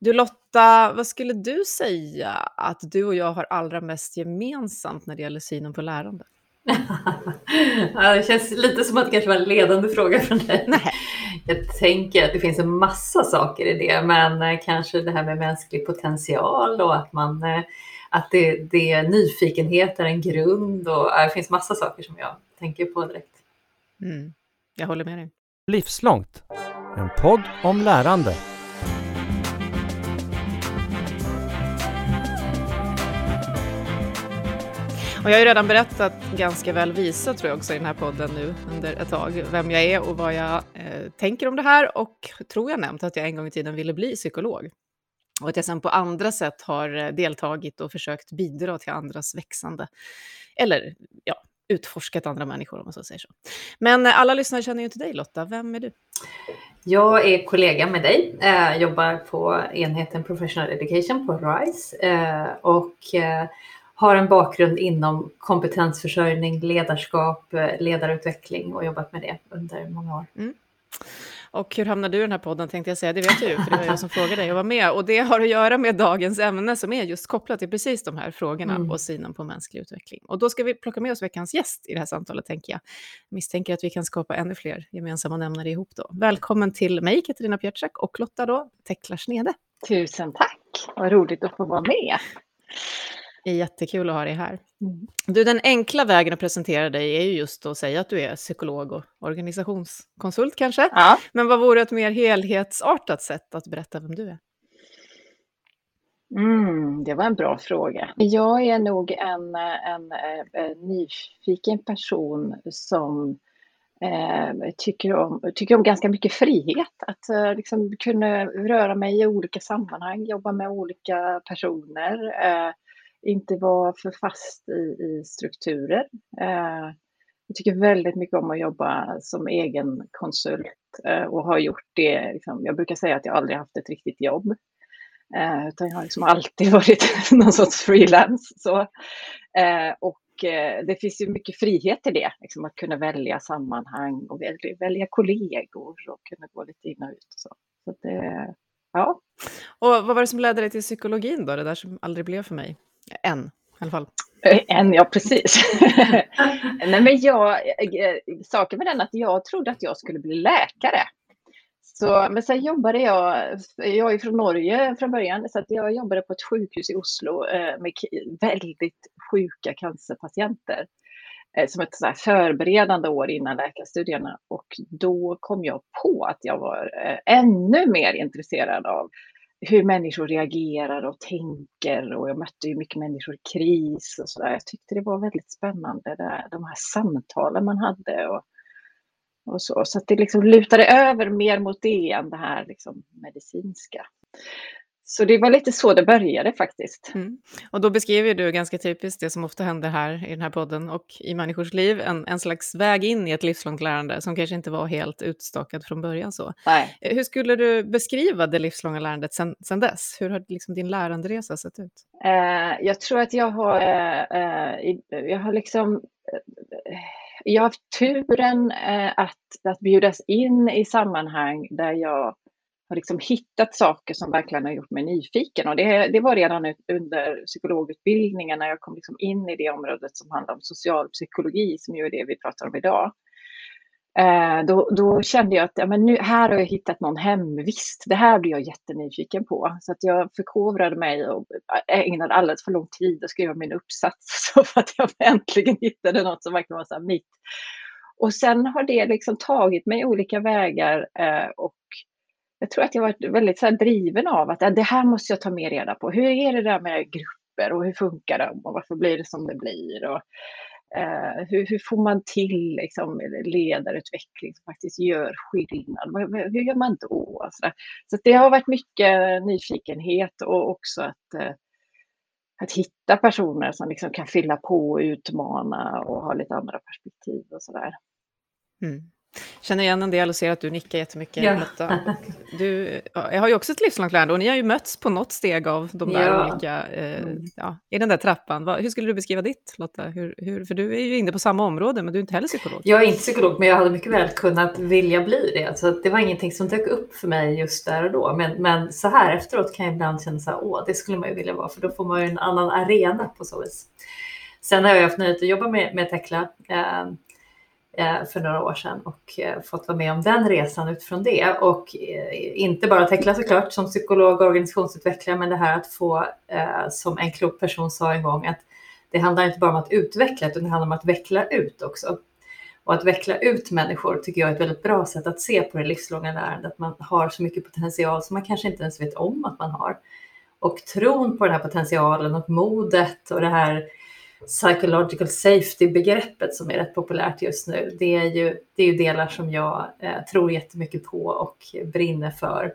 Du Lotta, vad skulle du säga att du och jag har allra mest gemensamt när det gäller synen på lärande? ja, det känns lite som att det kanske var en ledande fråga från dig. Nej. Jag tänker att det finns en massa saker i det, men eh, kanske det här med mänsklig potential och att man eh, att det, det nyfikenhet är en grund och det finns massa saker som jag tänker på direkt. Mm. Jag håller med dig. Livslångt, en podd om lärande. Och jag har ju redan berättat ganska väl visat, tror jag också, i den här podden nu under ett tag, vem jag är och vad jag eh, tänker om det här och tror jag nämnt att jag en gång i tiden ville bli psykolog. Och att jag sen på andra sätt har eh, deltagit och försökt bidra till andras växande. Eller ja, utforskat andra människor om man så säger så. Men eh, alla lyssnare känner ju inte dig Lotta, vem är du? Jag är kollega med dig, eh, jobbar på enheten Professional Education på RISE eh, och eh, har en bakgrund inom kompetensförsörjning, ledarskap, eh, ledarutveckling och jobbat med det under många år. Mm. Och hur hamnade du i den här podden tänkte jag säga, det vet du för det var jag som frågade dig att vara med. Och det har att göra med dagens ämne som är just kopplat till precis de här frågorna mm. och synen på mänsklig utveckling. Och då ska vi plocka med oss veckans gäst i det här samtalet tänker jag. Misstänker att vi kan skapa ännu fler gemensamma nämnare ihop då. Välkommen till mig Katarina Pietschak och Lotta då, Tekla Snede. Tusen tack, vad roligt att få vara med. Det är jättekul att ha dig här. Mm. Du, den enkla vägen att presentera dig är ju just att säga att du är psykolog och organisationskonsult kanske. Ja. Men vad vore ett mer helhetsartat sätt att berätta vem du är? Mm, det var en bra fråga. Jag är nog en, en, en, en nyfiken person som eh, tycker, om, tycker om ganska mycket frihet. Att eh, liksom kunna röra mig i olika sammanhang, jobba med olika personer. Eh, inte vara för fast i, i strukturer. Eh, jag tycker väldigt mycket om att jobba som egen konsult eh, och har gjort det. Liksom, jag brukar säga att jag aldrig haft ett riktigt jobb. Eh, utan jag har liksom alltid varit någon sorts frilans. Så. Eh, och eh, det finns ju mycket frihet i det, liksom att kunna välja sammanhang och välja, välja kollegor och kunna gå lite in och ut. Och så. Så det, eh, ja. Och vad var det som ledde dig till psykologin då, det där som aldrig blev för mig? En i alla fall. Eh, en, ja precis. Nej men jag, eh, saken med den att jag trodde att jag skulle bli läkare. Så, men sen jobbade jag, jag är från Norge från början, så att jag jobbade på ett sjukhus i Oslo eh, med väldigt sjuka cancerpatienter. Som ett så förberedande år innan läkarstudierna. Och då kom jag på att jag var ännu mer intresserad av hur människor reagerar och tänker och jag mötte ju mycket människor i kris och sådär. Jag tyckte det var väldigt spännande, det, de här samtalen man hade och, och så. Så att det liksom lutade över mer mot det än det här liksom medicinska. Så det var lite så det började faktiskt. Mm. Och då beskriver du ganska typiskt det som ofta händer här i den här podden och i människors liv, en, en slags väg in i ett livslångt lärande som kanske inte var helt utstakad från början. så. Nej. Eh, hur skulle du beskriva det livslånga lärandet sen, sen dess? Hur har liksom din läranderesa sett ut? Eh, jag tror att jag har, eh, eh jag har liksom eh, jag har haft turen eh, att, att bjudas in i sammanhang där jag har liksom hittat saker som verkligen har gjort mig nyfiken. Och det, det var redan under psykologutbildningen när jag kom liksom in i det området som handlar om socialpsykologi, som ju är det vi pratar om idag. Eh, då, då, kände jag att ja, men nu, här har jag hittat någon hemvist. Det här blir jag jättenyfiken på. Så att jag förkovrade mig och ägnade alldeles för lång tid att skriva min uppsats. Så för att jag äntligen hittade något som verkligen var så mitt. Och sen har det liksom tagit mig olika vägar eh, och jag tror att jag varit väldigt så driven av att det här måste jag ta mer reda på. Hur är det där med grupper och hur funkar de och varför blir det som det blir? Och, eh, hur, hur, får man till liksom, ledarutveckling som faktiskt gör skillnad? Hur gör man då? Så, så det har varit mycket nyfikenhet och också att, eh, att hitta personer som liksom kan fylla på och utmana och ha lite andra perspektiv och sådär. Mm. Känner igen en del och ser att du nickar jättemycket, ja. Lotta. Du, jag har ju också ett livslångt lärande och ni har ju mötts på något steg av de där ja. olika, eh, ja, i den där trappan. hur skulle du beskriva ditt, Lotta? Hur, hur, för du är ju inne på samma område, men du är inte heller psykolog. Jag är inte psykolog, men jag hade mycket väl kunnat vilja bli det. Så det var ingenting som dök upp för mig just där och då. Men, men så här efteråt kan jag ibland känna så här, åh, det skulle man ju vilja vara, för då får man ju en annan arena på så vis. Sen har jag haft nöjet att jobba med, med Tekla. Eh, Eh, för några år sedan och eh, fått vara med om den resan utifrån det. Och eh, inte bara Tekla såklart som psykolog och organisationsutvecklare, men det här att få, som en klok person sa en gång, att det handlar inte bara om att utveckla, utan det handlar om att veckla ut också. Och att veckla ut människor tycker jag är ett väldigt bra sätt att se på det livslånga lärandet. Att man har så mycket potential som man kanske inte ens vet om att man har. Och tron på den här potentialen och modet och det här psychological safety-begreppet som är rätt populärt just nu, det är ju, det är ju delar som jag eh, tror jättemycket på och brinner för.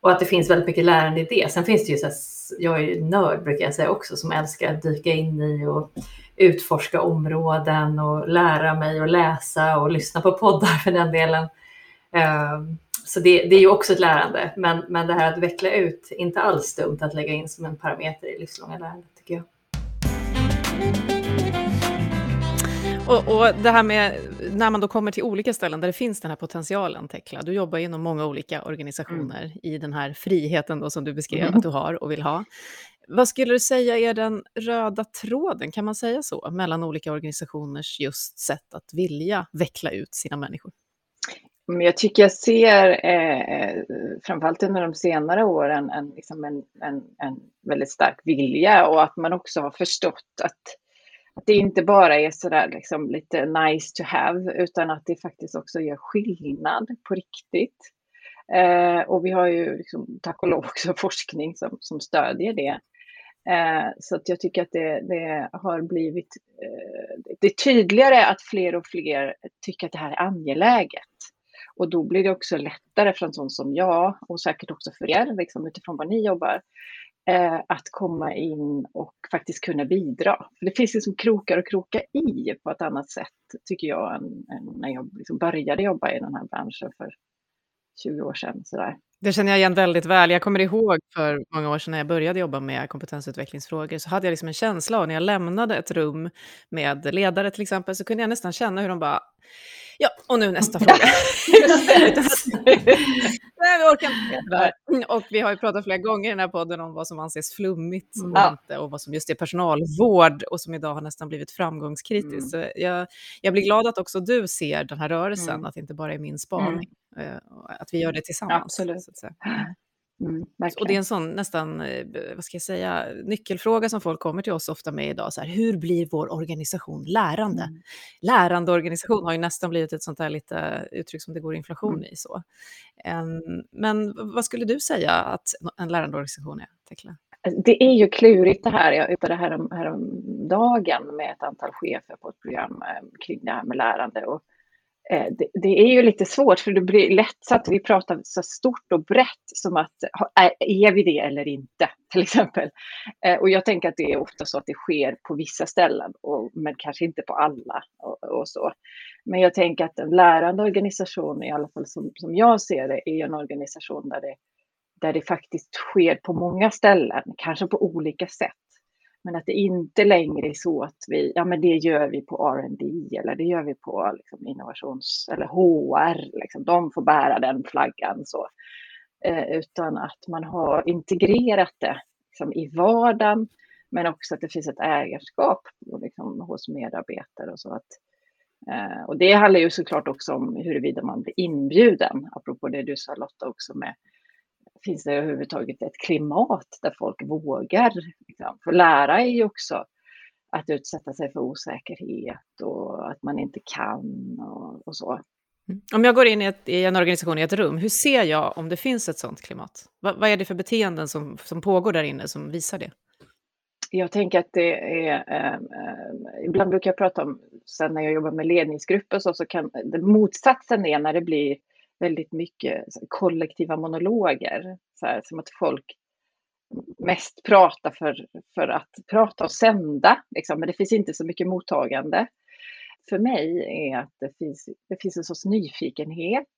Och att det finns väldigt mycket lärande i det. Sen finns det ju, så här, jag är ju nörd brukar jag säga också, som älskar att dyka in i och utforska områden och lära mig och läsa och lyssna på poddar för den delen. Eh, så det, det, är ju också ett lärande, men, men det här att veckla ut, inte alls dumt att lägga in som en parameter i livslånga lärandet tycker jag. Och, och, det här med när man då kommer till olika ställen där det finns den här potentialen, Tekla. Du jobbar inom många olika organisationer mm. i den här friheten då som du beskrev mm. att du har och vill ha. Vad skulle du säga är den röda tråden, kan man säga så, mellan olika organisationers just sätt att vilja veckla ut sina människor? Jag tycker jag ser, eh, framförallt under de senare åren, en, liksom en, en, en väldigt stark vilja och att man också har förstått att att det inte bara är sådär liksom lite nice to have, utan att det faktiskt också gör skillnad på riktigt. Eh, och vi har ju liksom, tack och lov också forskning som, som stödjer det. Eh, så att jag tycker att det, det har blivit eh, det är tydligare att fler och fler tycker att det här är angeläget. Och då blir det också lättare för en sån som jag och säkert också för er, liksom utifrån vad ni jobbar, eh, att komma in och faktiskt kunna bidra. För det finns liksom krokar att kroka i på ett annat sätt, tycker jag, än, än när jag liksom började jobba i den här branschen för 20 år sedan. Sådär. Det känner jag igen väldigt väl. Jag kommer ihåg för många år sedan när jag började jobba med kompetensutvecklingsfrågor så hade jag liksom en känsla av när jag lämnade ett rum med ledare till exempel så kunde jag nästan känna hur de bara Ja, och nu nästa fråga. Nej, vi orkar inte. Och vi har ju pratat flera gånger i den här podden om vad som anses flummigt mm. och inte, och vad som just är personalvård och som idag har nästan blivit framgångskritiskt. Mm. jag, jag blir glad att också du ser den här rörelsen, mm. att det inte bara är min spaning. Mm. Att vi gör det tillsammans. Absolut. Mm, och det är en sån nästan, eh, vad ska jag säga, nyckelfråga som folk kommer till oss ofta med idag. Så här, hur blir vår organisation lärande? Mm. Lärande organisation har ju nästan blivit ett sånt här lite uttryck som det går inflation mm. i. Så. Um, men vad skulle du säga att en lärande organisation är, Tekla? Det är ju klurigt det här. Jag yppade härom, häromdagen med ett antal chefer på ett program eh, kring det här med lärande. Och Eh, Eh, det, det, är ju lite svårt för det blir lätt så att vi pratar så stort och brett som att eh, är vi det eller inte till exempel. Eh, och jag tänker att det är ofta så att det sker på vissa ställen och, men kanske inte på alla och, och så. Men jag tänker att en lärande organisation, i alla fall som, som jag ser det, är en organisation där det, där det faktiskt sker på många ställen, kanske på olika sätt. Men att det inte längre är så att vi, ja men det gör vi på R&D eller det gör vi på liksom innovations eller HR, liksom, de får bära den flaggan så. Eh, utan att man har integrerat det liksom, i vardagen, men också att det finns ett ägarskap liksom, hos medarbetare och så. Att, eh, och det handlar ju såklart också om huruvida man blir inbjuden, apropå det du sa Lotta också med finns det överhuvudtaget ett klimat där folk vågar? Liksom. För lära är ju också att utsätta sig för osäkerhet och att man inte kan och, och så. Mm. Om jag går in i, ett, i, en organisation i ett rum, hur ser jag om det finns ett sådant klimat? Va, vad är det för beteenden som, som pågår där inne som visar det? Jag tänker att det är, eh, eh, ibland brukar jag prata om, sen när jag jobbar med ledningsgrupper så, så kan motsatsen är när det blir väldigt mycket kollektiva monologer. Så här, som att folk mest prata för, för att prata och sända. Liksom. Men det finns inte så mycket mottagande. för mig är att det finns, det finns en sorts nyfikenhet.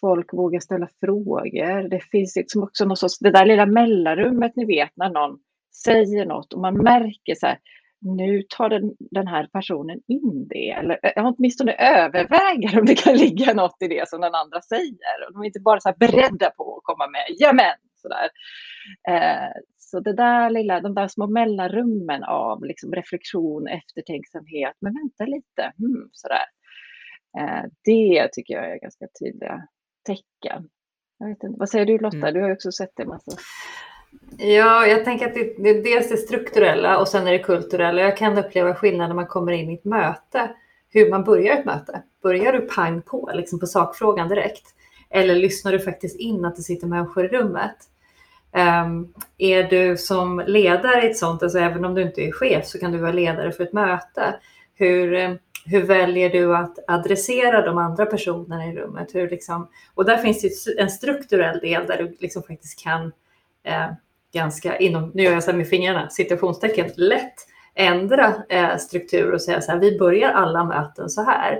Folk vågar ställa frågor. Det finns liksom också någon sorts, det där lilla mellanrummet ni vet när någon säger något och man märker så här, nu tar den, den här personen in det, eller eh, åtminstone överväger om det kan ligga något i det som den andra säger. Och de är inte bara så beredda på att komma med, jamen, sådär. Eh, så det där lilla, de där små mellanrummen av liksom reflektion, eftertänksamhet, men vänta lite, hmm, sådär. Eh, det tycker jag är ganska tydliga tecken. Jag vet inte, vad säger du Lotta? Mm. Du har ju också sett det massa. Ja, jag tänker att det, det dels det strukturella och sen är det kulturella. Jag kan uppleva skillnad när man kommer in i ett möte, hur man börjar ett möte. Börjar du pang på, liksom på sakfrågan direkt? Eller lyssnar du faktiskt in att det sitter människor i rummet? Um, är du som ledare i ett sånt, alltså även om du inte är chef så kan du vara ledare för ett möte. Hur, ehm, hur väljer du att adressera de andra personerna i rummet? Hur liksom, och där finns det en strukturell del där du liksom faktiskt kan eh, ganska, inom, nu gör jag så här med fingrarna, citationstecken, lätt ändra eh, struktur och säga så här, vi börjar alla möten så här.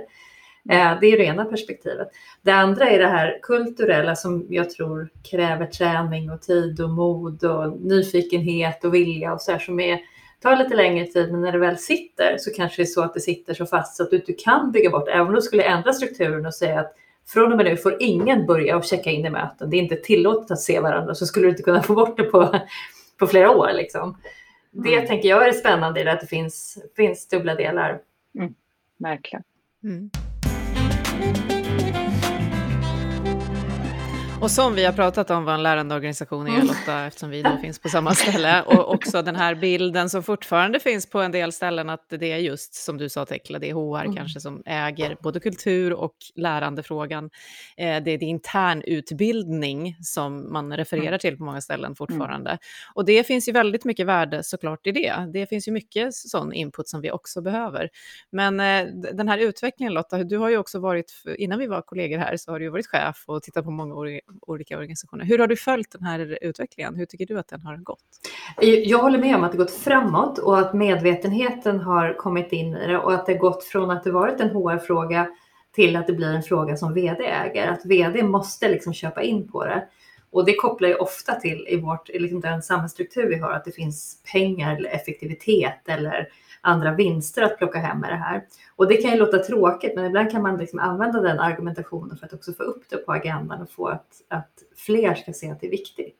Eh, det är det ena perspektivet. Det andra är det här kulturella som jag tror kräver träning och tid och mod och nyfikenhet och vilja och så här som är, tar lite längre tid men när det väl sitter så kanske det är så att det sitter så fast så att du inte kan bygga bort Även om du skulle ändra strukturen och säga att från och med nu får ingen börja och checka in i möten. Det är inte tillåtet att se varandra så skulle du inte kunna få bort det på, på flera år. Liksom. Det mm. tänker jag är spännande i det att det finns, finns dubbla delar. Mm. Verkligen. Mm. Bye. Och som vi har pratat om vad en lärandeorganisation är, Lotta, eftersom vi då finns på samma ställe, och också den här bilden som fortfarande finns på en del ställen, att det är just som du sa Tekla, det är HR mm. kanske som äger både kultur och lärandefrågan. Eh, det är det intern utbildning som man refererar mm. till på många ställen mm. fortfarande. Mm. Och det finns ju väldigt mycket värde såklart i det. Det finns ju mycket sån input som vi också behöver. Men eh, den här utvecklingen Lotta, du har ju också varit, innan vi var kollegor här, så har du varit chef och tittat på många olika organisationer. Hur har du följt den här utvecklingen? Hur tycker du att den har gått? Jag håller med om att det gått framåt och att medvetenheten har kommit in i det och att det gått från att det varit en HR-fråga till att det blir en fråga som vd äger. Att vd måste liksom köpa in på det. Och det kopplar ju ofta till i vårt, liksom den samhällsstruktur vi har, att det finns pengar eller effektivitet eller andra vinster att plocka hem med det här. Och det kan ju låta tråkigt, men ibland kan man liksom använda den argumentationen för att också få upp det på agendan och få att, att fler ska se att det är viktigt.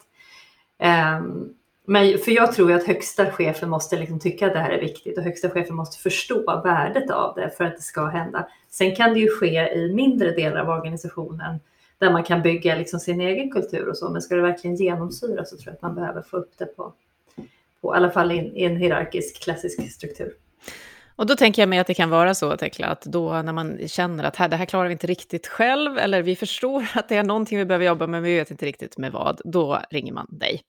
Um, men för jag tror att högsta chefen måste liksom tycka att det här är viktigt och högsta chefen måste förstå värdet av det för att det ska hända. Sen kan det ju ske i mindre delar av organisationen där man kan bygga liksom sin egen kultur och så, men ska det verkligen genomsyra så tror jag att man behöver få upp det på, på i alla fall i, i en hierarkisk klassisk struktur. Och då tänker jag mig att det kan vara så, Tekla, att då när man känner att här, det här klarar vi inte riktigt själv, eller vi förstår att det är någonting vi behöver jobba med, men vi vet inte riktigt med vad, då ringer man dig.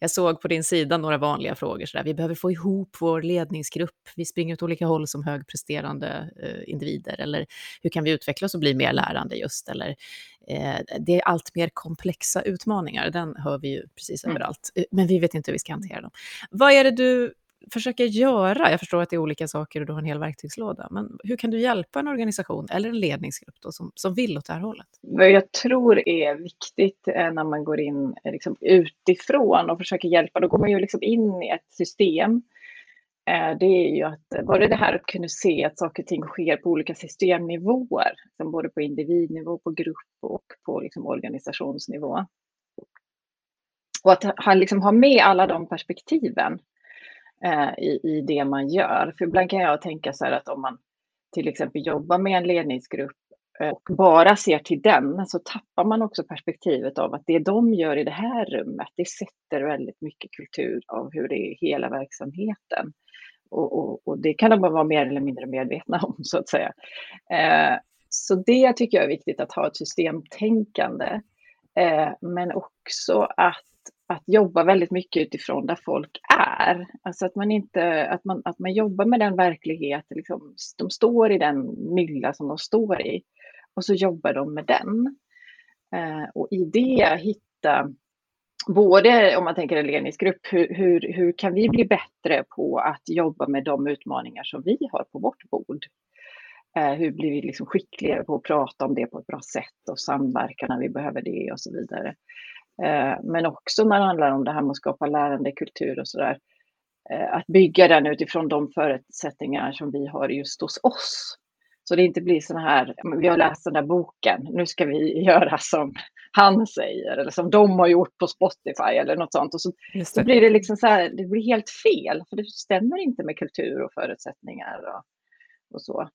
Jag såg på din sida några vanliga frågor, så där, vi behöver få ihop vår ledningsgrupp, vi springer åt olika håll som högpresterande eh, individer, eller hur kan vi utvecklas och bli mer lärande just, eller eh, det är allt mer komplexa utmaningar, den hör vi ju precis mm. överallt, eh, men vi vet inte hur vi ska hantera dem. Vad är det du försöka göra? Jag förstår att det är olika saker och du har en hel verktygslåda, men hur kan du hjälpa en organisation eller en ledningsgrupp då, som, som vill åt det här hållet? Vad jag tror är viktigt eh, när man går in eh, liksom utifrån och försöker hjälpa, då går man ju liksom in i ett system. Eh, det är ju att både det här att kunna se att saker och ting sker på olika systemnivåer, liksom både på individnivå, på grupp och på liksom organisationsnivå. Och att ha, liksom ha med alla de perspektiven Eh, i, i det man gör. För ibland kan jag tänka så här att om man till exempel jobbar med en ledningsgrupp eh, och bara ser till den så tappar man också perspektivet av att det de gör i det här rummet, det sätter väldigt mycket kultur av hur det är i hela verksamheten. Och, och, och det kan de vara mer eller mindre medvetna om så att säga. Eh, så det tycker jag är viktigt att ha ett systemtänkande. Eh, men också att att jobba väldigt mycket utifrån där folk är. Alltså att man inte, att man, att man jobbar med den verklighet, liksom, de står i den mylla som de står i. Och så jobbar de med den. Eh, och i det hitta, både om man tänker en ledningsgrupp, hur, hur, hur kan vi bli bättre på att jobba med de utmaningar som vi har på vårt bord? Eh, hur blir vi liksom skickligare på att prata om det på ett bra sätt och samverka när vi behöver det och så vidare. Eh, men också när det handlar om det här med att skapa lärandekultur och sådär. Eh, att bygga den utifrån de förutsättningar som vi har just hos oss. Så det inte blir så här, vi har läst den där boken, nu ska vi göra som han säger eller som de har gjort på Spotify eller något sånt. Och så, så blir det liksom så här, det blir helt fel för det stämmer inte med kultur och förutsättningar och, och så.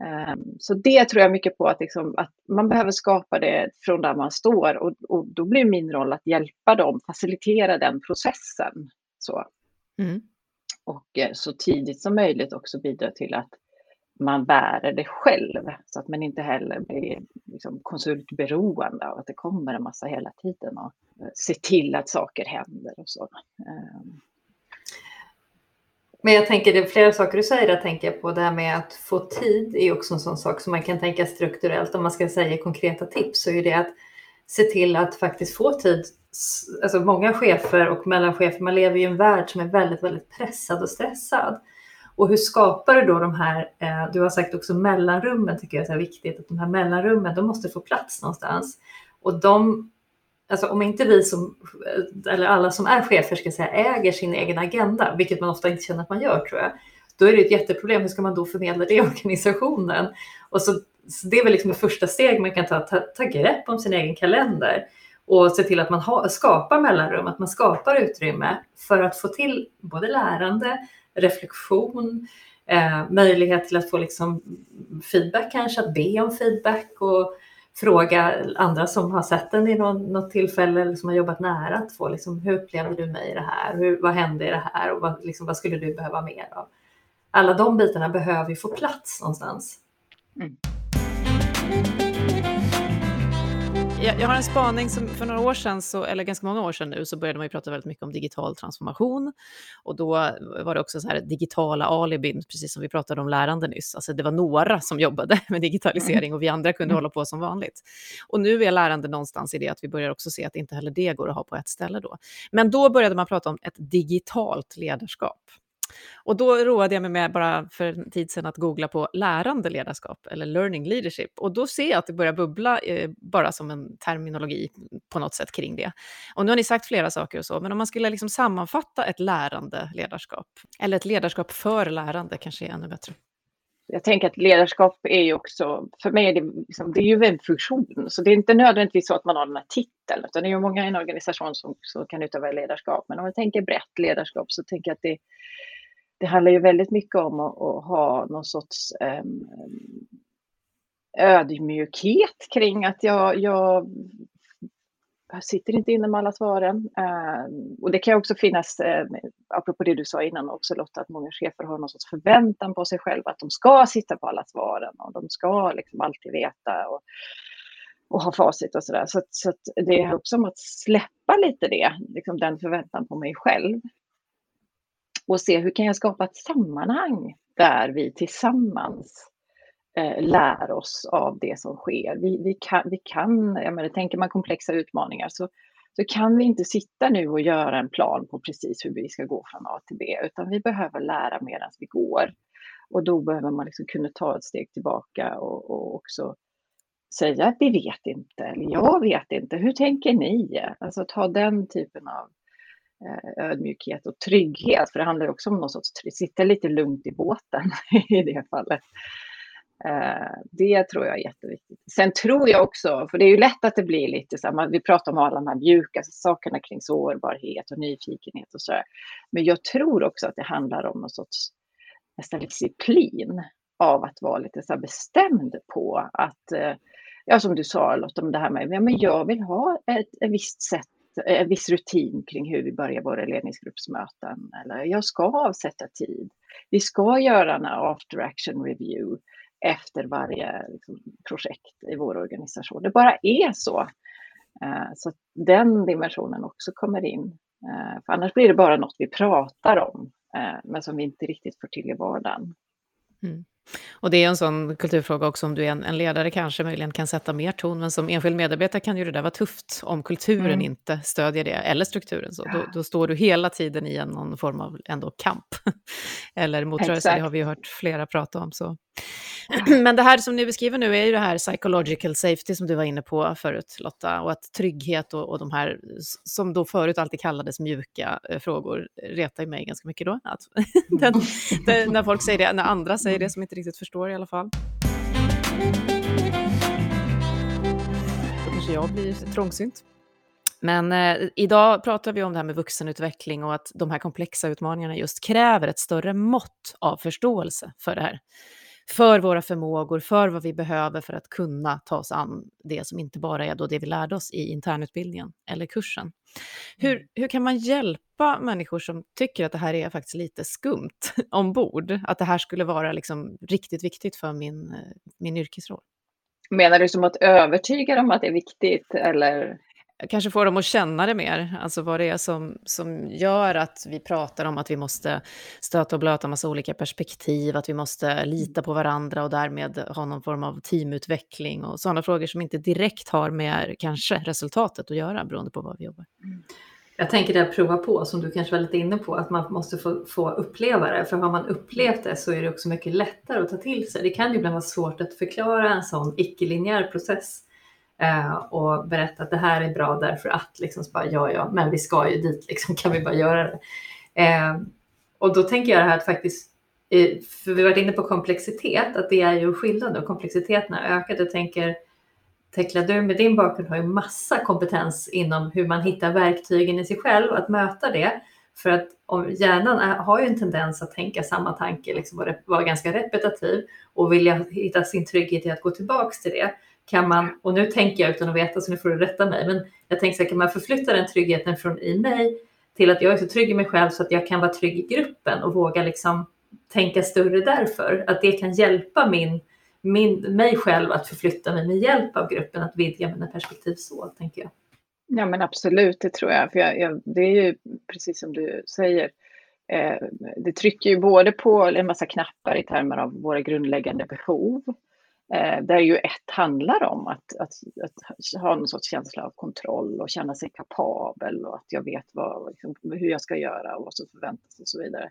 Um, så det tror jag mycket på att, liksom, att man behöver skapa det från där man står och, och då blir min roll att hjälpa dem, facilitera den processen. Så. Mm. Och eh, så tidigt som möjligt också bidra till att man bär det själv så att man inte heller blir liksom konsultberoende av att det kommer en massa hela tiden och eh, se till att saker händer och så. Men jag tänker, det är flera saker du säger, jag tänker på det här med att få tid är också en sån sak som man kan tänka strukturellt. Om man ska säga konkreta tips så är det att se till att faktiskt få tid. Alltså många chefer och mellanchefer, man lever i en värld som är väldigt, väldigt pressad och stressad. Och hur skapar du då de här, eh, du har sagt också mellanrummen tycker jag är så viktigt, att de här mellanrummen, de måste få plats någonstans. Och de, alltså om inte vi som, eller alla som är chefer ska säga äger sin egen agenda, vilket man ofta inte känner att man gör tror jag, då är det ett jätteproblem. Hur ska man då förmedla det i organisationen? Och så, så det är väl liksom ett första steg man kan ta, ta, ta grepp om sin egen kalender och se till att man ha, skapar mellanrum, att man skapar utrymme för att få till både lärande, reflektion, eh, möjlighet till att få liksom feedback kanske, att be om feedback och fråga andra som har sett den i någon, något tillfälle eller som har jobbat nära att få liksom, hur upplevde du mig i det här? Hur, vad hände i det här och vad, liksom, vad skulle du behöva mer av? Alla de bitarna behöver ju få plats någonstans. Mm jag, jag, har en spaning som för några år sedan, så, eller ganska många år sedan nu, så började man ju prata väldigt mycket om digital transformation. Och då var det också så här digitala alibin, precis som vi pratade om lärande nyss. Alltså det var några som jobbade med digitalisering och vi andra kunde mm. hålla på som vanligt. Och nu är lärande någonstans i det att vi börjar också se att inte heller det går att ha på ett ställe då. Men då började man prata om ett digitalt ledarskap. Och då roade jag mig med bara för en tid sedan att googla på lärande ledarskap eller learning leadership. Och då ser jag att det börjar bubbla eh, bara som en terminologi på något sätt kring det. Och nu har ni sagt flera saker och så, men om man skulle liksom sammanfatta ett lärande ledarskap, eller ett ledarskap för lärande kanske är ännu bättre. Jag tänker att ledarskap är ju också, för mig är det, liksom, det är ju en funktion, så det är inte nödvändigtvis så att man har den här titeln, utan det är ju många i en organisation som, som kan utöva ledarskap. Men om vi tänker brett ledarskap så tänker jag att det, det handlar ju väldigt mycket om att, att ha någon sorts um, ödmjukhet kring att jag, jag sitter inte inne med alla svaren. Um, och det kan också finnas, um, apropå det du sa innan också Lotta, att många chefer har någon sorts förväntan på sig själva att de ska sitta på alla svaren och de ska liksom alltid veta och, och ha facit och sådär. Så, så det är också om att släppa lite det, liksom den förväntan på mig själv och se hur kan jag skapa ett sammanhang där vi tillsammans eh, lär oss av det som sker. Vi, vi kan, vi kan jag menar, tänker man komplexa utmaningar så, så kan vi inte sitta nu och göra en plan på precis hur vi ska gå från A till B, utan vi behöver lära medan vi går. Och då behöver man liksom kunna ta ett steg tillbaka och, och också säga att vi vet inte, eller jag vet inte, hur tänker ni? Alltså ta den typen av Eh, ödmjukhet och trygghet. För det handlar också om någon sorts, sitta lite lugnt i båten i det fallet. Eh, det tror jag är jätteviktigt. Sen tror jag också, för det är ju lätt att det blir lite så här, vi pratar om alla de här mjuka sakerna kring sårbarhet och nyfikenhet och så här. Men jag tror också att det handlar om någon sorts nästan disciplin av att vara lite så bestämd på att, eh, ja som du sa Lotta, om det här med, ja, men jag vill ha ett, ett visst sätt en eh, viss rutin kring hur vi börjar våra ledningsgruppsmöten. Eller jag ska avsätta tid. Vi ska göra en after action review efter varje liksom, projekt i vår organisation. Det bara är så. Eh, så den dimensionen också kommer in. Eh, för annars blir det bara något vi pratar om, men som vi inte riktigt får till i vardagen. Mm. Och det är en sån kulturfråga också om du är en, en, ledare kanske möjligen kan sätta mer ton, men som enskild medarbetare kan ju det där vara tufft om kulturen mm. inte stödjer det, eller strukturen. Så. Då, då, står du hela tiden i en, någon form av ändå kamp. eller motrörelse, det har vi ju hört flera prata om. Så. Men det här som ni beskriver nu är ju det här psychological safety som du var inne på förut Lotta, och att trygghet och, och de här som då förut alltid kallades mjuka eh, frågor retar ju mig ganska mycket då. Att den, den, när folk säger det, när andra säger det som inte riktigt förstår i alla fall. Då kanske jag blir trångsynt. Men eh, idag pratar vi om det här med vuxenutveckling och att de här komplexa utmaningarna just kräver ett större mått av förståelse för det här för våra förmågor, för vad vi behöver för att kunna ta oss an det som inte bara är då det vi lärde oss i internutbildningen eller kursen. Hur, mm. hur kan man hjälpa människor som tycker att det här är faktiskt lite skumt ombord? Att det här skulle vara liksom riktigt viktigt för min, min yrkesroll? Menar du som att övertyga dem att det är viktigt eller? Kanske få dem att känna det mer, alltså vad det är som, som gör att vi pratar om att vi måste stöta och blöta massa olika perspektiv, att vi måste lita på varandra och därmed ha någon form av teamutveckling och sådana frågor som inte direkt har med kanske resultatet att göra beroende på vad vi jobbar. Jag tänker det prova på som du kanske var lite inne på, att man måste få, få uppleva det. För har man upplevt det så är det också mycket lättare att ta till sig. Det kan ju ibland vara svårt att förklara en sån icke-linjär process Eh, och berätta att det här är bra därför att, liksom, så bara, ja, ja, men vi ska ju dit, liksom, kan vi bara göra det? Eh, och då tänker jag det här att faktiskt, eh, för vi har varit inne på komplexitet, att det är ju skillnad och komplexiteten har ökat. Jag tänker, Tekla, du med din bakgrund har ju massa kompetens inom hur man hittar verktygen i sig själv och att möta det. För att om hjärnan är, har ju en tendens att tänka samma tanke, liksom vara ganska repetitiv och vilja hitta sin trygghet i att gå tillbaks till det kan man, och nu tänker jag utan att veta så nu får du rätta mig, men jag tänker så här, kan man förflytta den tryggheten från i mig till att jag är så trygg i mig själv så att jag kan vara trygg i gruppen och våga liksom tänka större därför. Att det kan hjälpa min, min, mig själv att förflytta mig med hjälp av gruppen, att vidga mina perspektiv så, tänker jag. Ja men absolut, det tror jag. För jag, jag, det är ju precis som du säger, eh, det trycker ju både på en massa knappar i termer av våra grundläggande behov, Eh, där ju ett handlar om att, att, att, ha någon sorts känsla av kontroll och känna sig kapabel och att jag vet vad, liksom, hur jag ska göra och vad som förväntas och så vidare.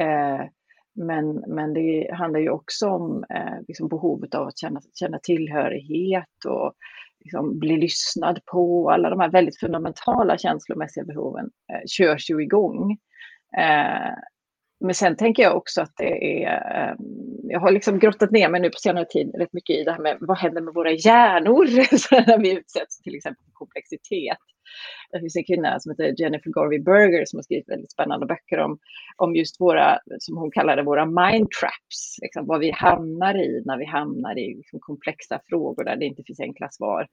Eh, men, men det handlar ju också om eh, liksom behovet av att känna, känna tillhörighet och liksom bli lyssnad på. Alla de här väldigt fundamentala känslomässiga behoven eh, körs ju igång. Eh, men sen tänker jag också att det är, ehm, jag har liksom grottat ner mig nu på senare tid rätt mycket i det här med vad händer med våra hjärnor när vi utsätts till exempel för komplexitet. Det finns en kvinna som heter Jennifer Garvey Berger som har skrivit väldigt spännande böcker om, om just våra, som hon kallar det, våra mind traps. Liksom vad vi hamnar i när vi hamnar i liksom komplexa frågor där det inte finns enkla svar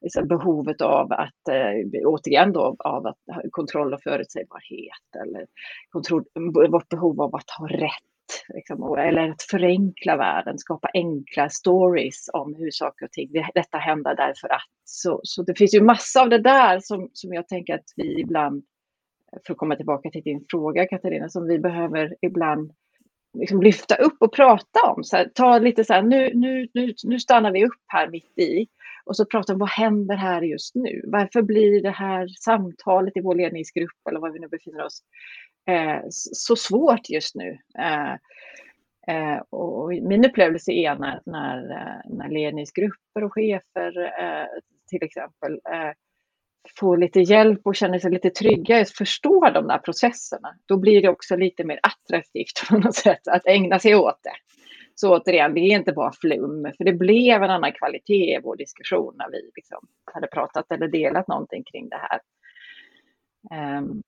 liksom behovet av att, eh, återigen då, av att kontroll och förutsägbarhet eller kontroll, vårt behov av att ha rätt. Liksom, eller att förenkla världen, skapa enkla stories om hur saker och ting, detta händer därför att. Så, så det finns ju massa av det där som, som jag tänker att vi ibland, för att komma tillbaka till din fråga Katarina, som vi behöver ibland liksom lyfta upp och prata om. Så här, ta lite så här, nu, nu, nu, nu stannar vi upp här mitt i och så prata om vad händer här just nu? Varför blir det här samtalet i vår ledningsgrupp eller var vi nu befinner oss eh, så svårt just nu? Eh, eh, och min upplevelse är när, när, eh, när ledningsgrupper och chefer eh, till exempel eh, får lite hjälp och känner sig lite trygga i att förstå de där processerna, då blir det också lite mer attraktivt på något sätt att ägna sig åt det. Så återigen, det är inte bara flum, för det blev en annan kvalitet i vår diskussion när vi liksom hade pratat eller delat någonting kring det här. Um,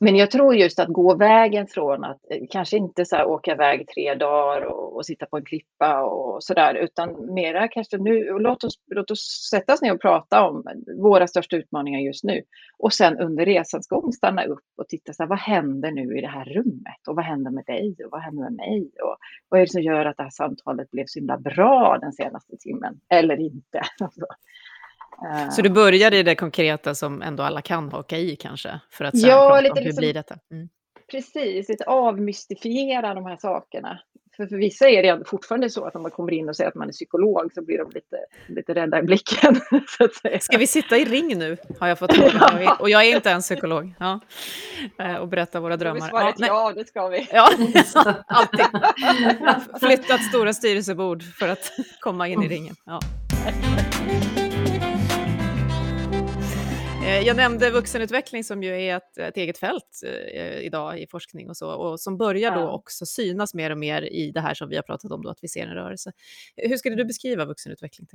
men jag tror just att gå vägen från att eh, kanske inte så åka iväg tre dagar och, och, sitta på en klippa och sådär, utan mera kanske nu, låt oss, låt oss sätta oss ner och prata om våra största utmaningar just nu. Och sen under resans gång stanna upp och titta så här, vad händer nu i det här rummet? Och vad händer med dig? Och vad händer med mig? Och vad är det som gör att det här samtalet blev så himla bra den senaste timmen? Eller inte? Alltså. Så du börjar i det konkreta som ändå alla kan haka i kanske? För att sen ja, prata lite om hur liksom, blir detta? Mm. Precis, lite avmystifiera de här sakerna. för, för vissa är det fortfarande så att om man kommer in och säger att man är psykolog så blir de lite, lite rädda i blicken. Så att säga. Ska vi sitta i ring nu, har jag fått höra. Och jag är inte en psykolog. Ja. Eh, och berätta våra drömmar. Ja, ja, det ska vi. Ja, alltid. Flyttat stora styrelsebord för att komma in i ringen. Ja. Eh, jag nämnde vuxenutveckling som ju är ett, ett eget fält eh, idag i forskning och så, och som börjar då också synas mer och mer i det här som vi har pratat om, då, att vi ser en rörelse. Hur skulle du beskriva vuxenutveckling?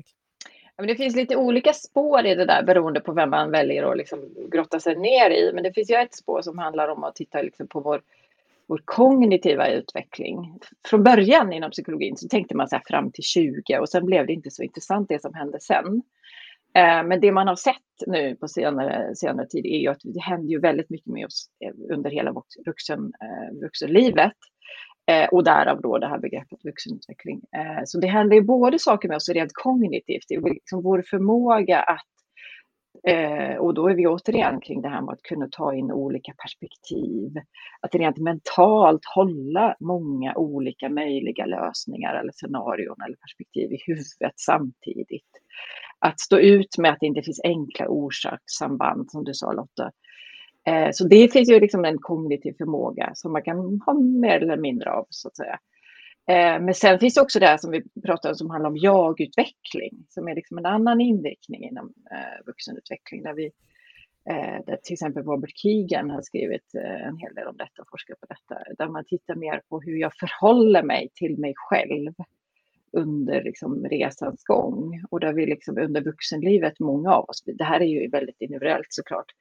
Ja, men det finns lite olika spår i det där beroende på vem man väljer att liksom grotta sig ner i. Men det finns ju ett spår som handlar om att titta liksom på vår, vår kognitiva utveckling. Från början inom psykologin så tänkte man så här fram till 20 och sen blev det inte så intressant det som hände sen. Eh, men det man har sett nu på senare, senare tid är ju att det händer ju väldigt mycket med oss eh, under hela vuxen, eh, vuxenlivet. Och därav då det här begreppet vuxenutveckling. Så det händer ju både saker med oss rent kognitivt, liksom vår förmåga att och då är vi återigen kring det här med att kunna ta in olika perspektiv. Att rent mentalt hålla många olika möjliga lösningar eller scenarion eller perspektiv i huvudet samtidigt att stå ut med att det inte finns enkla orsakssamband, som du sa Lotta. Eh, så det finns ju liksom en kognitiv förmåga som man kan ha mer eller mindre av, så att säga. Eh, men sen finns det också det här som vi pratade om som handlar om jagutveckling, som är liksom en annan inriktning inom eh, vuxenutveckling, där vi eh, där till exempel Robert Keegan har skrivit eh, en hel del om detta och forskat på detta, där man tittar mer på hur jag förhåller mig till mig själv under liksom resans gång och där vi liksom under vuxenlivet, många av oss, det här är ju väldigt individuellt såklart,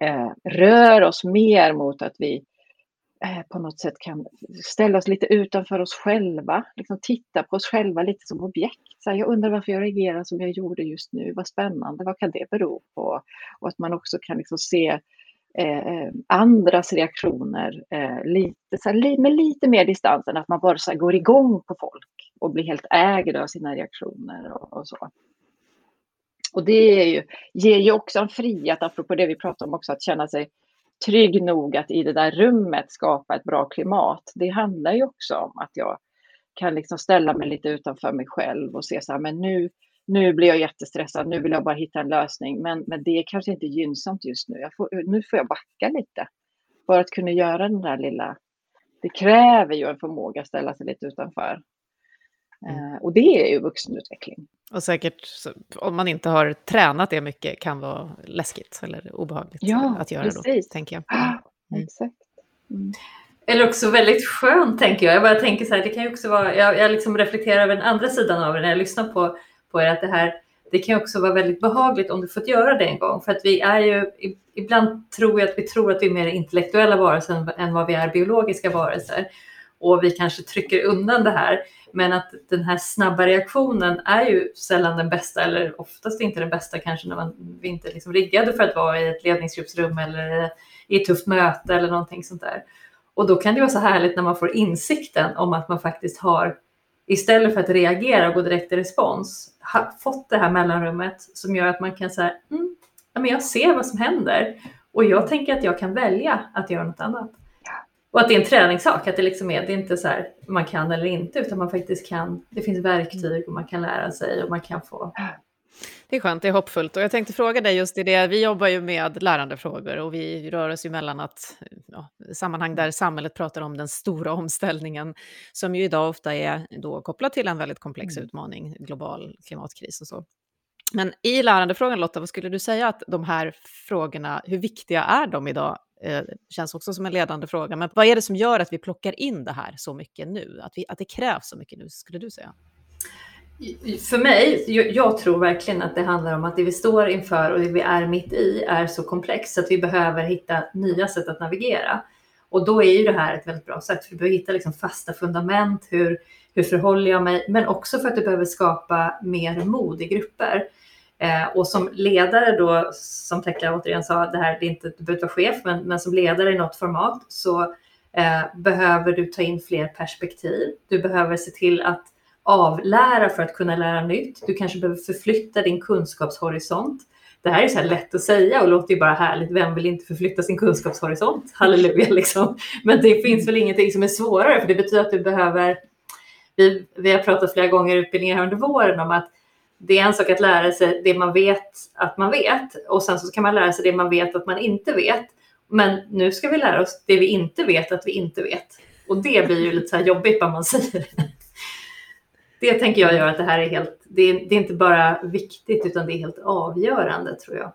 eh, rör oss mer mot att vi eh, på något sätt kan ställa oss lite utanför oss själva, liksom titta på oss själva lite som objekt. Så här, jag undrar varför jag reagerar som jag gjorde just nu, vad spännande, vad kan det bero på? Och att man också kan liksom se eh, eh andras reaktioner eh, lite, så här, med lite mer distans än att man bara så här, går igång på folk och bli helt ägd av sina reaktioner och, och så. Och det är ju, ger ju också en frihet, apropå det vi pratade om också, att känna sig trygg nog att i det där rummet skapa ett bra klimat. Det handlar ju också om att jag kan liksom ställa mig lite utanför mig själv och se så här, men nu, nu blir jag jättestressad, nu vill jag bara hitta en lösning, men, men det är kanske inte gynnsamt just nu. Får, nu får jag backa lite för att kunna göra den där lilla... Det kräver ju en förmåga att ställa sig lite utanför. Mm. Och det är ju vuxenutveckling. Och säkert, om man inte har tränat det mycket, kan vara läskigt eller obehagligt ja, att göra precis. då, tänker jag. Mm. Exakt. Mm. Eller också väldigt skönt, tänker jag. Jag bara tänker så här, det kan ju också vara, jag, jag liksom reflekterar över den andra sidan av det när jag lyssnar på, på er, att det här, det kan ju också vara väldigt behagligt om du fått göra det en gång. För att vi är ju, ibland tror jag att vi tror att vi är mer intellektuella varelser än vad vi är biologiska varelser. Och vi kanske trycker undan det här. Men att den här snabba reaktionen är ju sällan den bästa eller oftast inte den bästa kanske när man, vi inte är liksom riggade för att vara i ett ledningsgruppsrum eller i ett tufft möte eller någonting sånt där. Och då kan det vara så härligt när man får insikten om att man faktiskt har, istället för att reagera och gå direkt i respons, fått det här mellanrummet som gör att man kan säga, mm, men jag ser vad som händer och jag tänker att jag kan välja att göra något annat. Och att det är en träningssak, att det liksom är, det är inte så här man kan eller inte, utan man faktiskt kan, det finns verktyg och man kan lära sig och man kan få det är skönt, det är hoppfullt. Och jag tänkte fråga dig just i det, vi jobbar ju med lärandefrågor och vi rör oss ju mellan att, ja, sammanhang där samhället pratar om den stora omställningen, som ju idag ofta är då kopplat till en väldigt komplex mm. utmaning, global klimatkris och så. Men i lärandefrågan, Lotta, vad skulle du säga att de här frågorna, hur viktiga är de idag eh, känns också som en ledande fråga. Men vad är det som gör att vi plockar in det här så mycket nu? Att, vi, att det krävs så mycket nu, skulle du säga? För mig, jag tror verkligen att det handlar om att det vi står inför och det vi är mitt i är så komplext så att vi behöver hitta nya sätt att navigera. Och då är ju det här ett väldigt bra sätt, för vi behöver hitta liksom fasta fundament, hur, hur förhåller jag mig, men också för att du behöver skapa mer mod i grupper. Eh, och som ledare då, som Tekla återigen sa, det här, det är inte, du behöver vara chef, men, men som ledare i något format så eh, behöver du ta in fler perspektiv. Du behöver se till att avlära för att kunna lära nytt. Du kanske behöver förflytta din kunskapshorisont. Det här är så här lätt att säga och låter ju bara härligt. Vem vill inte förflytta sin kunskapshorisont? Halleluja liksom. Men det finns väl ingenting som är svårare för det betyder att du behöver vi, vi har pratat flera gånger i utbildningar under våren om att det är en sak att lära sig det man vet att man vet och sen så kan man lära sig det man vet att man inte vet. Men nu ska vi lära oss det vi inte vet att vi inte vet. Och det blir ju lite så här jobbigt vad man säger. Det tänker jag gör att det här är helt, det är, det är inte bara viktigt utan det är helt avgörande tror jag.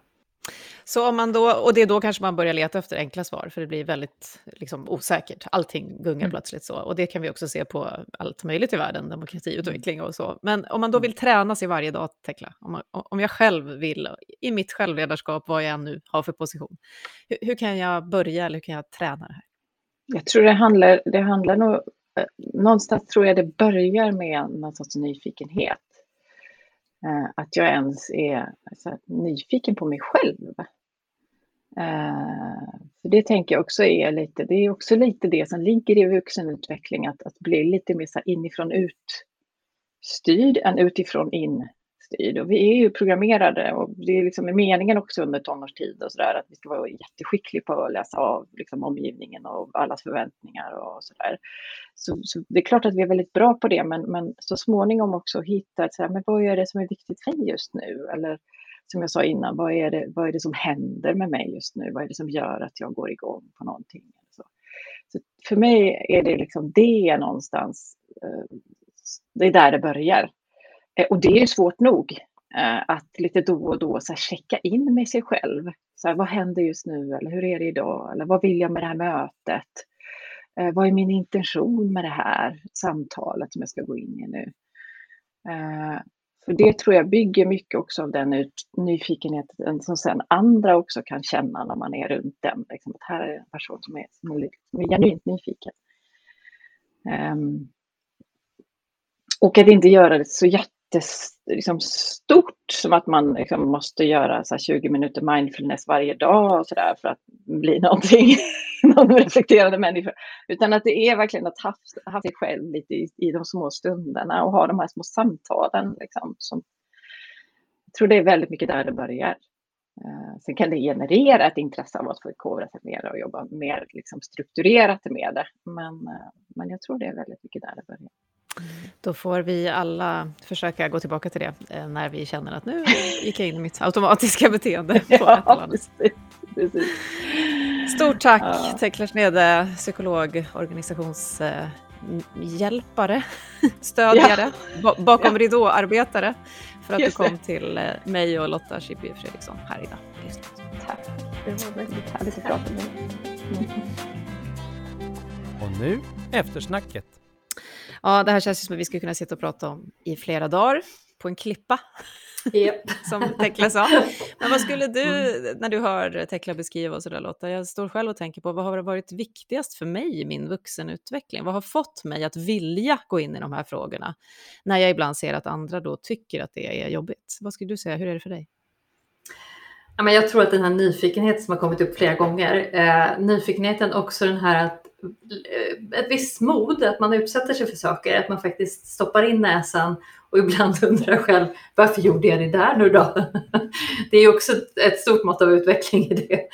Så om man då, och det är då kanske man börjar leta efter enkla svar, för det blir väldigt liksom, osäkert. Allting gungar mm. plötsligt så. Och det kan vi också se på allt möjligt i världen, demokratiutveckling och så. Men om man då mm. vill träna sig varje dag, Tekla, om, man, om jag själv vill, i mitt självledarskap, vad jag nu har för position, hur, hur, kan jag börja eller hur kan jag träna det här? Jag tror det handlar, det handlar nog, eh, någonstans tror jag det börjar med någon sorts nyfikenhet. Eh, att jag ens är alltså, nyfiken på mig själv. Eh, för det tänker jag också är lite, det är också lite det som ligger i vuxenutveckling, att, att bli lite mer så inifrån ut styrd än utifrån in styrd. Och vi är ju programmerade och det är liksom meningen också under tonårstid och sådär att vi ska vara jätteskickliga på att läsa av liksom omgivningen och allas förväntningar och sådär. Så, så, det är klart att vi är väldigt bra på det, men, men så småningom också hitta, att säga, men vad är det som är viktigt för mig just nu? Eller som jag sa innan, vad är, det, vad är det som händer med mig just nu? Vad är det som gör att jag går igång på någonting? Så, så för mig är det liksom det någonstans, eh, det är där det börjar. Eh, och det är svårt nog eh, att lite då och då så här, checka in med sig själv. Så här, vad händer just nu? Eller hur är det idag? Eller vad vill jag med det här mötet? Eh, vad är min intention med det här samtalet som jag ska gå in i nu? Eh, för det tror jag bygger mycket också av den ut, nyfikenheten som sen andra också kan känna när man är runt den. Liksom, att här är en person som är, som är, som är genuint nyfiken. Eh, och att inte göra det så jättestort liksom, som att man liksom, måste göra så 20 minuter mindfulness varje dag och så där för att bli någonting, någon reflekterande människa. Utan att det är verkligen att ha ha sig själv lite i, i de små stunderna och ha de här små samtalen. Liksom, som, jag tror det är väldigt mycket där det börjar. Uh, sen kan det generera ett intresse av att förkovra sig mer och jobba mer liksom, strukturerat med det. Men, uh, men jag tror det är väldigt mycket där det börjar. Då får vi alla försöka gå tillbaka till det eh, när vi känner att nu gick jag in i mitt automatiska beteende. På ja, precis, precis. Stort tack ja. Tekla Snede, psykolog, organisationshjälpare, stödjare, ja. bakom ja. ridåarbetare, för att Just du kom det. till eh, mig och Lotta Chippy Fredriksson här idag. Tack, det var väldigt härligt att prata med dig. Mm. Och nu eftersnacket. Ja, det här känns som att vi skulle kunna sitta och prata om i flera dagar på en klippa. Yep. som Tekla sa. Men vad skulle du, mm. när du hör Tekla beskriva och sådär Lotta, jag står själv och tänker på vad har varit viktigast för mig i min vuxenutveckling? Vad har fått mig att vilja gå in i de här frågorna? När jag ibland ser att andra då tycker att det är jobbigt. Vad skulle du säga, hur är det för dig? Ja, men jag tror att den här nyfikenheten som har kommit upp flera gånger, eh, nyfikenheten också den här att ett visst mod, att man utsätter sig för saker, att man faktiskt stoppar in näsan och ibland undrar själv varför gjorde jag det där nu då? Det är också ett stort mått av utveckling i det.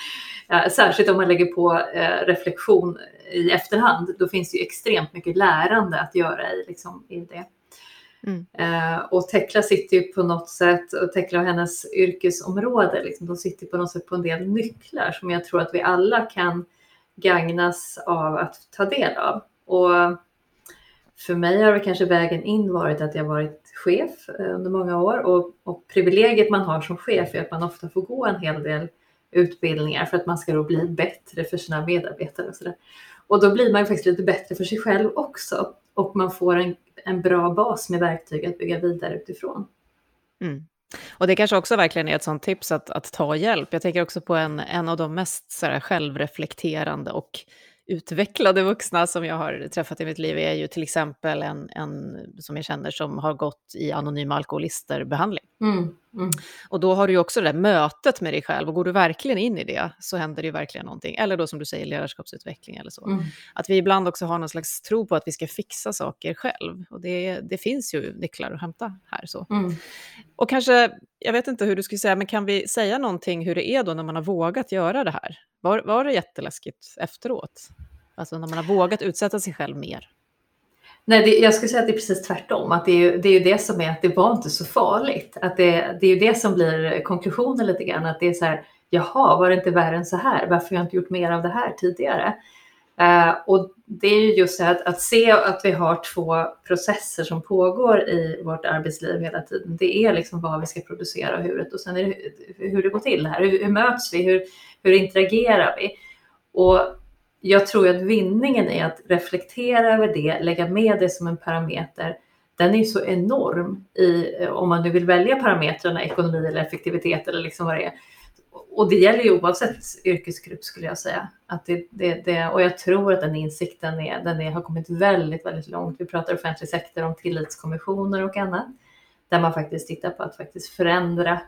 Särskilt om man lägger på eh, reflektion i efterhand, då finns det ju extremt mycket lärande att göra i, liksom, i det. Mm. Uh, och Tekla sitter ju på något sätt, och Tekla och hennes yrkesområde, liksom, de sitter på något sätt på en del nycklar som jag tror att vi alla kan gagnas av att ta del av. Och för mig har det kanske vägen in varit att jag varit chef eh, under många år och, och privilegiet man har som chef är att man ofta får gå en hel del utbildningar för att man ska då bli bättre för sina medarbetare och sådär. Och då blir man faktiskt lite bättre för sig själv också och man får en, en bra bas med verktyg att bygga vidare utifrån. Mm. Och det kanske också verkligen är ett sånt tips att, att ta hjälp. Jag tänker också på en, en av de mest så här, självreflekterande och utvecklade vuxna som jag har träffat i mitt liv är ju till exempel en, en som jag känner som har gått i anonyma alkoholisterbehandling. Mm, mm. Och då har du också det där mötet med dig själv och går du verkligen in i det så händer det ju verkligen någonting. Eller då som du säger ledarskapsutveckling eller så. Mm. Att vi ibland också har någon slags tro på att vi ska fixa saker själv. Och det, det finns ju nycklar att hämta här. så. Mm. Och kanske, jag vet inte hur du skulle säga, men kan vi säga någonting hur det är då när man har vågat göra det här? Var, var det jätteläskigt efteråt? Alltså när man har vågat utsätta sig själv mer? Nej, det, jag skulle säga att det är precis tvärtom. Att det, är, det är ju det som är att det var inte så farligt. Att det, det är ju det som blir konklusionen lite grann. Att det är så här, jaha, var det inte värre än så här? Varför har jag inte gjort mer av det här tidigare? Uh, och det är ju just det att, att se att vi har två processer som pågår i vårt arbetsliv hela tiden. Det är liksom vad vi ska producera och hur, och sen är det hur det går till här. Hur, hur möts vi? Hur, hur interagerar vi? Och jag tror att vinningen är att reflektera över det, lägga med det som en parameter. Den är så enorm i, eh, om man nu vill välja parametrarna ekonomi eller effektivitet eller liksom vad det är. Och det gäller ju oavsett yrkesgrupp skulle jag säga. Att det, det, det, och jag tror att den insikten är, den är, har kommit väldigt, väldigt långt. Vi pratar offentlig sektor om tillitskommissioner och annat. Där man faktiskt tittar på att faktiskt förändra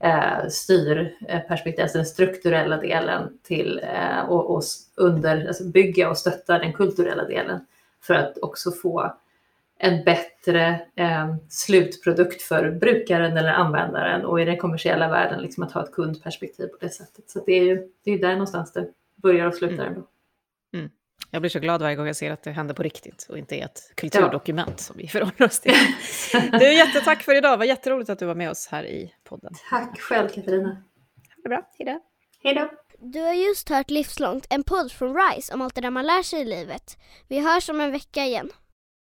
eh, styrperspektiv, alltså den strukturella delen till eh, och, och under, alltså bygga och stötta den kulturella delen för att också få en bättre eh, slutprodukt för brukaren eller användaren och i den kommersiella världen liksom att ha ett kundperspektiv på det sättet. Så det är ju det är där någonstans det börjar och slutar mm. Mm. Jag blir så glad varje gång jag ser att det händer på riktigt och inte är ett kulturdokument ja. som vi förhåller oss till. Du, jättetack för idag. Det var jätteroligt att du var med oss här i podden. Tack själv, Katarina. Ha det bra. Hej då. Hej då. Du har just hört Livslångt, en podd från RISE om allt det där man lär sig i livet. Vi hörs om en vecka igen.